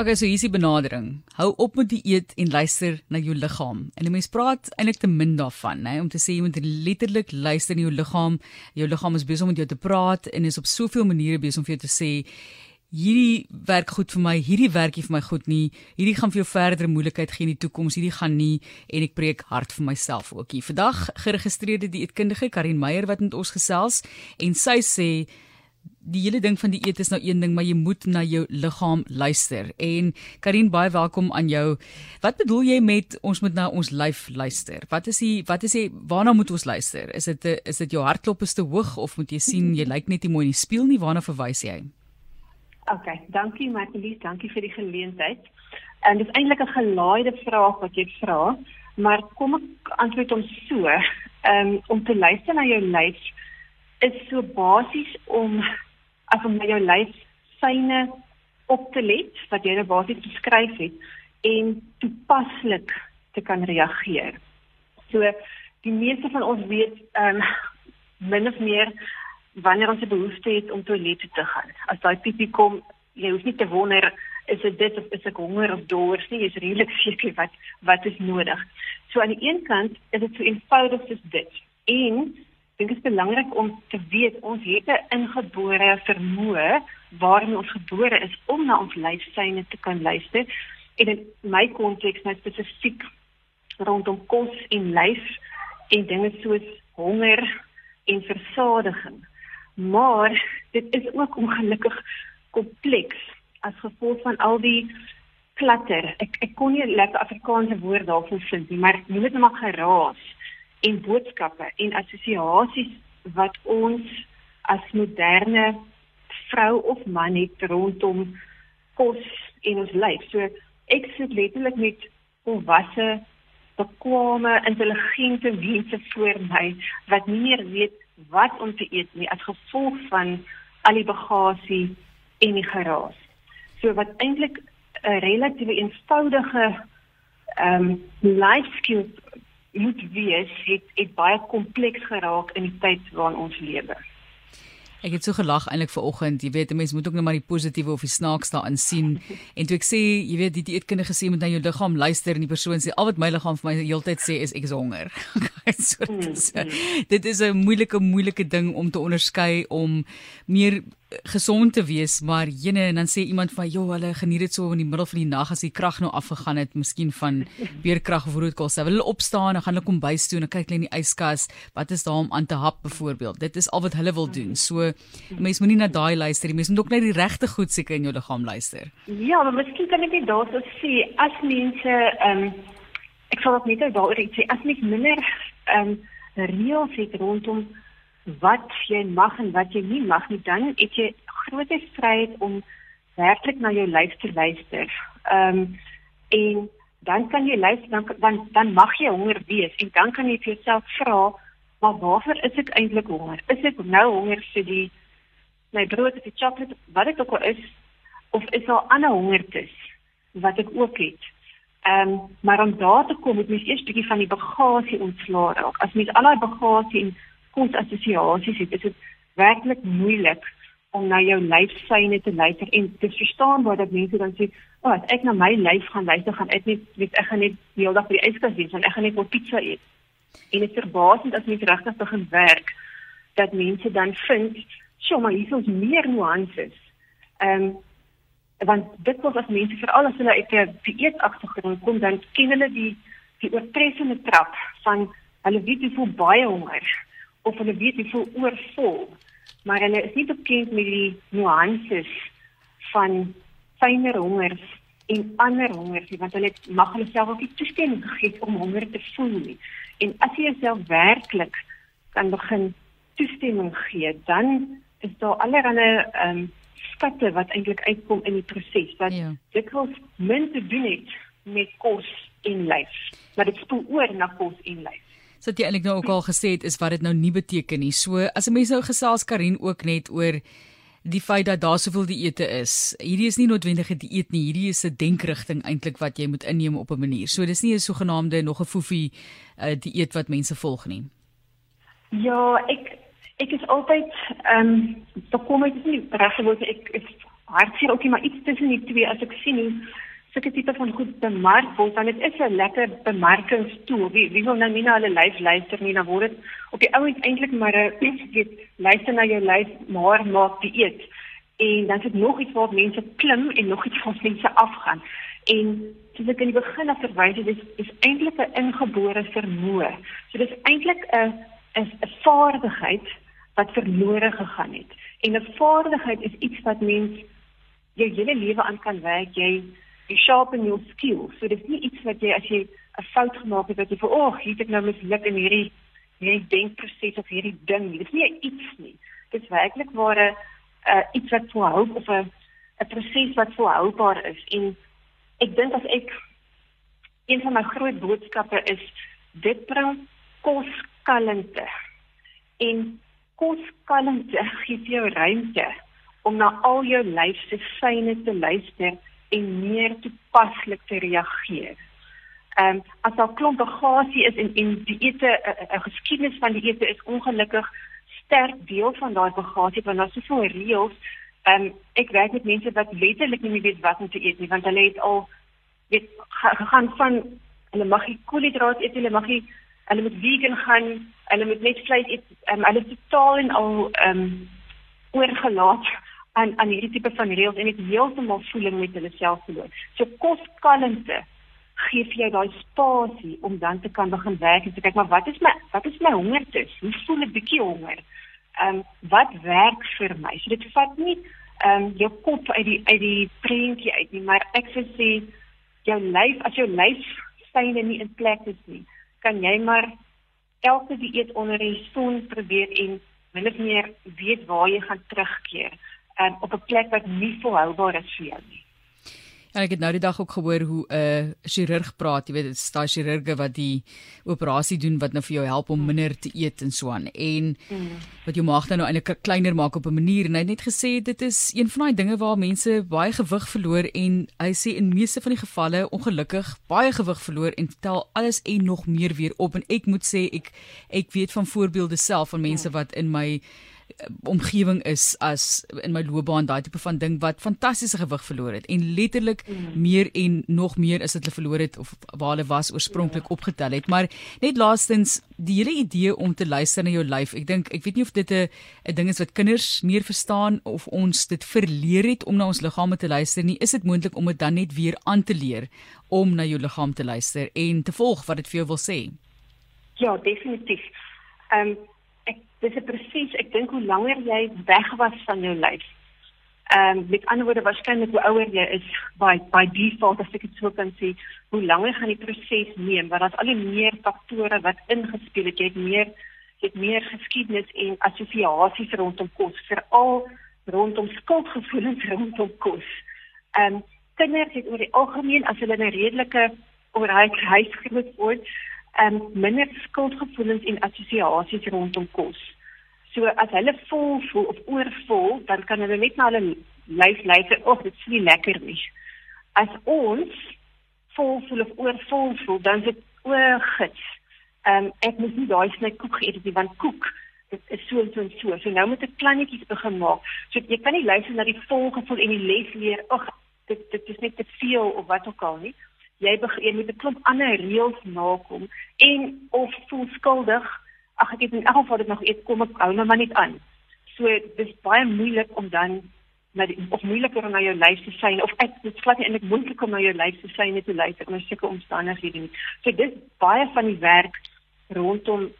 Okay, so hier's die benadering. Hou op met die eet en luister na jou liggaam. En 'n mens praat eintlik te min daarvan, nê, om te sê jy moet letterlik luister na jou liggaam. Jou liggaam is besig om met jou te praat en is op soveel maniere besig om vir jou te sê hierdie werk goed vir my, hierdie werk nie vir my goed nie. Hierdie gaan vir jou verdere moeilikheid gee in die toekoms. Hierdie gaan nie en ek preek hard vir myself ook hier. Vandag geregistreerde dieetkundige Karin Meyer wat met ons gesels en sy sê die hele ding van die eet is nou een ding, maar jy moet na jou liggaam luister. En Karin, baie welkom aan jou. Wat bedoel jy met ons moet na ons lyf luister? Wat is die wat is jy waarna moet ons luister? Is dit is dit jou hartklop is te hoog of moet jy sien jy lyk net nie mooi in die spieël nie? Waarna verwys jy? OK, dankie Marlies, dankie vir die geleentheid. En dis eintlik 'n gelaaide vraag wat jy vra, maar kom ek antwoord hom so. Ehm um, om te luister na jou lyf is so basies om as om na jou lyf syne op te let wat jy nou basies beskryf het en toepaslik te kan reageer. So die meeste van ons weet ehm um, min of meer wanneer ons 'n behoefte het om toilet toe te gaan. As daai piepie kom, jy hoef nie te wonder is dit dit of is ek honger of dors nie, jy's redelik seker wat wat is nodig. So aan die een kant is dit so eenvoudig soos dit. En dink dit is belangrik om te weet ons het 'n ingebore vermoë waarmee ons gebore is om na ons lyfsyne te kan luister. En in my konteks nou spesifiek rondom kos en lyf en dinge soos honger en versadiging maar dit is ook ongelukkig kompleks as gevolg van al die klatter. Ek ek kon nie lekker Afrikaanse woord daarvoor vind nie, maar jy moet net maar geraas en boodskappe en assosiasies wat ons as moderne vrou of man het rondom kos en ons lyf. So ek sit letterlik met volwasse bekwame intelligente mense voor my wat nie meer weet wat om te eet nie as gevolg van al die bagasie en die geraas. So wat eintlik 'n relatiewe eenvoudige ehm um, life skill moet wees, het, het baie kompleks geraak in die tyd waarin ons lewe. Ek het so gelag eintlik ver oggend. Jy weet, mense moet ook net maar die positiewe of die snaaks daarin sien. En toe ek sê, jy weet, die dieetkundige sê met na jou liggaam luister en die persoon sê al wat my liggaam vir my heeltyd sê is ek is honger. so, mm, mm. dit is 'n moeilike moeilike ding om te onderskei om meer gesond te wees, maar jene en dan sê iemand van joh, hulle geniet dit so in die middel van die nag as die krag nou afgegaan het, miskien van beerkrag of roodkos. Hulle wil opstaan en gaan hulle kom bys toe en kyk hulle in die yskas, wat is daar om aan te hap byvoorbeeld. Dit is al wat hulle wil doen. So mense moenie na daai luister nie. Mense moet ook net die regte goed seker in jou liggaam luister. Ja, maar miskien kan ek net daarso sê as mense ehm um, ek sal ook net daaroor sê as mens minder ehm um, reëls het rondom wat jy mag en wat jy nie mag nie, dan het jy groot vryheid om werklik na jou lyf te luister. Ehm um, en dan kan jy luister dan dan dan mag jy honger wees en dan kan jy vir jouself vra, maar waarvoor is ek eintlik honger? Is ek nou honger vir die my brood of die sjokolade wat dit ook al is of is daar ander hongertes wat ek ook het? Ehm um, maar om daar te kom, moet mens eers bietjie van die bagasie ontslaa raak. As mens al daai bagasie en kos assosiasies het, is dit werklik moeilik om na jou lyfsyne te luister en te verstaan wat dat mense dan sê, "O, oh, as ek na my lyf gaan luister, gaan ek net weet ek gaan net die hele dag by die yskas wees en ek gaan net op pizza eet." En dit is verbaasend as mens regtig begin werk dat mense dan vind, "Sjoe, maar hier is meer nuances." Ehm um, want dit was as mense veral as hulle uit 'n dieet agtergrond kom, dan ken hulle die die oortreffende trap van hulle weet hoe baie honger of hulle weet hoe veel oorvol, maar hulle is nie bekend met die nuances van fyner hongers en ander hongers nie, want hulle mag hulle self ook nie toestemming gee om honger te voel nie. En as jy jouself werklik kan begin toestemming gee, dan is daar allerlei ehm um, skatte wat eintlik uitkom in die proses wat ja. dit kos min te doen het met kos en lyf. Maar dit spoel oor na kos en lyf. So jy eintlik nou ook al gesê het is wat dit nou nie beteken nie. So as 'n mens nou gesels Karin ook net oor die feit dat daar soveel dieete is. Hierdie is nie noodwendig 'n dieet nie. Hierdie is 'n denkrigting eintlik wat jy moet inneem op 'n manier. So dis nie 'n sogenaamde nog 'n foefie uh, dieet wat mense volg nie. Ja, ek ek is altyd ehm um, bekom ek nie regtig wat ek ek hartseer ook nie, maar iets tussen die twee as ek sien hoe sulke tipe van goed bemark word, dan dit is 'n lekker bemarkingstool. Wie wie wil nou nie na hulle lyf luister nie, dan word dit op die ouend eintlik maar 'n weet luister na jou lyf, maar maak die eet. En dan sit nog iets waar mense klim en nog iets waar mense afgaan. En soos ek in die begin af verwys het, dis is eintlik 'n ingebore vermoë. So dis eintlik 'n 'n 'n vaardigheid wat verlore gegaan het. En 'n vaardigheid is iets wat mens jou hele lewe aan kan werk. Jy jy sharpen your skills. So dis nie iets wat jy as jy 'n fout gemaak het wat jy vir oog, hier het ek nou misluk in hierdie hierdie denkproses of hierdie ding. Dis nie iets nie. Dis werklik waar 'n uh, iets wat volhou of 'n 'n proses wat volhoubaar is. En ek dink as ek een van my groot boodskappe is dit bring kos kalmte. En kos kalmte gee jou ruimte om na al jou lyf se syne te luister en meer toepaslik te reageer. Ehm um, as daar klomp bagasie is en en die ete 'n geskiedenis van die ete is ongelukkig sterk deel van daai bagasie want daar's soveel reëls. Ehm um, ek werk met mense wat letterlik nie weet wat om te eet nie want hulle het al weet gegaan van hulle mag nie koolhidrate eet, hulle mag nie hulle moet vegan gaan, hulle moet net vleis eet. Um, hulle is totaal en al ehm um, oorgelaat aan aan hierdie tipe van reëls en dit heeltemal voeling met hulle self verloor. So kos kalmte gee vir jou daai spasie om dan te kan begin werk en te kyk maar wat is my wat is my hongertes? Hoe voel ek bietjie honger? Ehm um, wat werk vir my? So dit vat nie ehm um, jou kop uit die uit die prentjie uit nie, maar ek sê sê jou lyf as jou lyf syne nie in plek is nie, kan jy maar elke dieet onder die son probeer en min of meer weet waar jy gaan terugkeer um, op 'n plek wat nie volhoubaar is vir jou nie. Ja, ek het nou die dag ook gehoor hoe 'n uh, chirurg praat, jy weet, dit is daai chirurge wat die operasie doen wat nou vir jou help om minder te eet en so aan en mm. wat jou maag dan nou eintlik kleiner maak op 'n manier en hy het net gesê dit is een van daai dinge waar mense baie gewig verloor en hy sê in meeste van die gevalle ongelukkig baie gewig verloor en tel alles en nog meer weer op en ek moet sê ek ek weet van voorbeelde self van mense mm. wat in my omgewing is as in my loopbaan daai tipe van ding wat fantastiese gewig verloor het en letterlik mm. meer en nog meer as dit hulle verloor het of waar hulle was oorspronklik yeah. Ja. opgetel het maar net laastens die hele idee om te luister na jou lyf ek dink ek weet nie of dit 'n 'n ding is wat kinders meer verstaan of ons dit verleer het om na ons liggame te luister nie is dit moontlik om dit dan net weer aan te leer om na jou liggaam te luister en te volg wat dit vir jou wil sê ja definitief ehm um, dis presies ek dink hoe langer jy weg was van jou lyf. Ehm um, met ander woorde waarskynlik hoe ouer jy is by by default as ek dit sou kan sê, hoe langer gaan die proses neem want daar's al die meer faktore wat ingespeel het. Jy het meer jy het meer geskiedenis en assosiasies rondom kos, veral rondom skuldgevoelens rondom kos. Ehm um, kinders het oor die algemeen as hulle 'n redelike oorheid huis groot word, um, minder skuldgevoelens en assosiasies rondom kos. So as hulle vol voel of oorvol, dan kan hulle net na hulle lyf luister, "Ag, dit is nie lekker nie." As ons vol voel of oorvol voel, dan is dit oorgits. Ehm um, ek moet nie daai sny koek het nie, want koek dit is so en so en so. So nou moet ek kleinetjies begin maak. So jy kan nie luister na die vol gevoel en die les leer, "Ag, dit dit is net te veel of wat ook al nie." Jy begin met 'n klomp ander reëls nakom en of voel skuldig. Ag ek het in elk geval dit nog eet kom ek hou nou maar net aan. So dis baie moeilik om dan na die, of moeiliker om na jou lyf te sien of ek dit glad nie eintlik moontlik om na jou lyf te sien net te luister onder sulke omstandighede nie. So dis baie van die werk rondom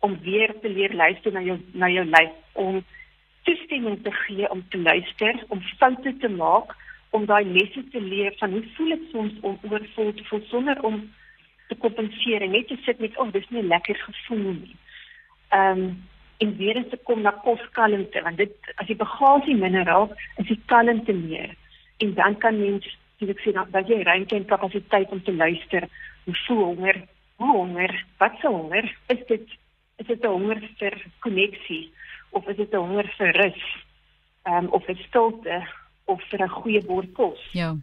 om weer te leer luister na jou na jou lyf om toestemming te gee om te luister om foute te maak om daai lesse te leer van hoe voel dit soms om oorvol te voel sonder om te kompenseer en net te sit met oh, dis nie lekker gevoel nie. Ehm um, en weer eens te kom na koskalmte want dit as die bagasie minder raak, is die kalmte meer en dan kan mens sien ek sê dat jy ruimte en kapasiteit om te luister hoe voel honger, hoe honger, wat se honger is dit is dit 'n honger vir koneksie of is dit 'n honger vir rus? Ehm um, of vir stilte of vir 'n goeie bord kos. Ja.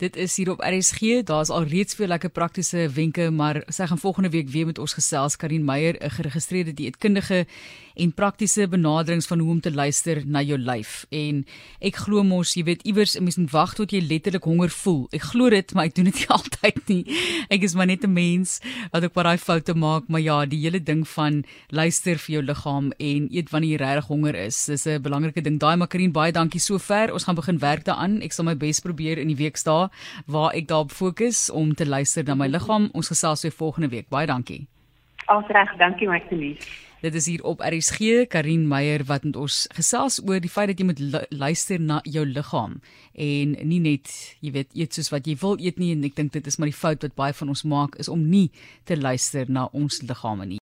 Dit is hier op RSG. Daar's al reeds veel lekker praktiese wenke, maar sy gaan volgende week weer met ons gesels Karin Meyer, 'n geregistreerde dieetkundige en praktiese benaderings van hoe om te luister na jou lyf. En ek glo mos, jy weet, iewers 'n mens moet wag tot jy letterlik honger voel. Ek glo dit, maar ek doen dit nie altyd nie. Ek is maar net 'n mens wat ook maar daai foute maak, maar ja, die hele ding van luister vir jou liggaam en eet wanneer jy regtig honger is, dis 'n belangrike ding. Daai Makarin, baie dankie sover. Ons gaan begin werk daaraan. Ek sal my bes probeer in die week staan waar ek daarop fokus om te luister na my liggaam. Ons gesels weer volgende week. Baie dankie. Alreg, dankie Martelies. Dit is hier op RSG Karin Meyer wat met ons gesels oor die feit dat jy moet luister na jou liggaam en nie net, jy weet, eet soos wat jy wil eet nie en ek dink dit is maar die fout wat baie van ons maak is om nie te luister na ons liggame nie.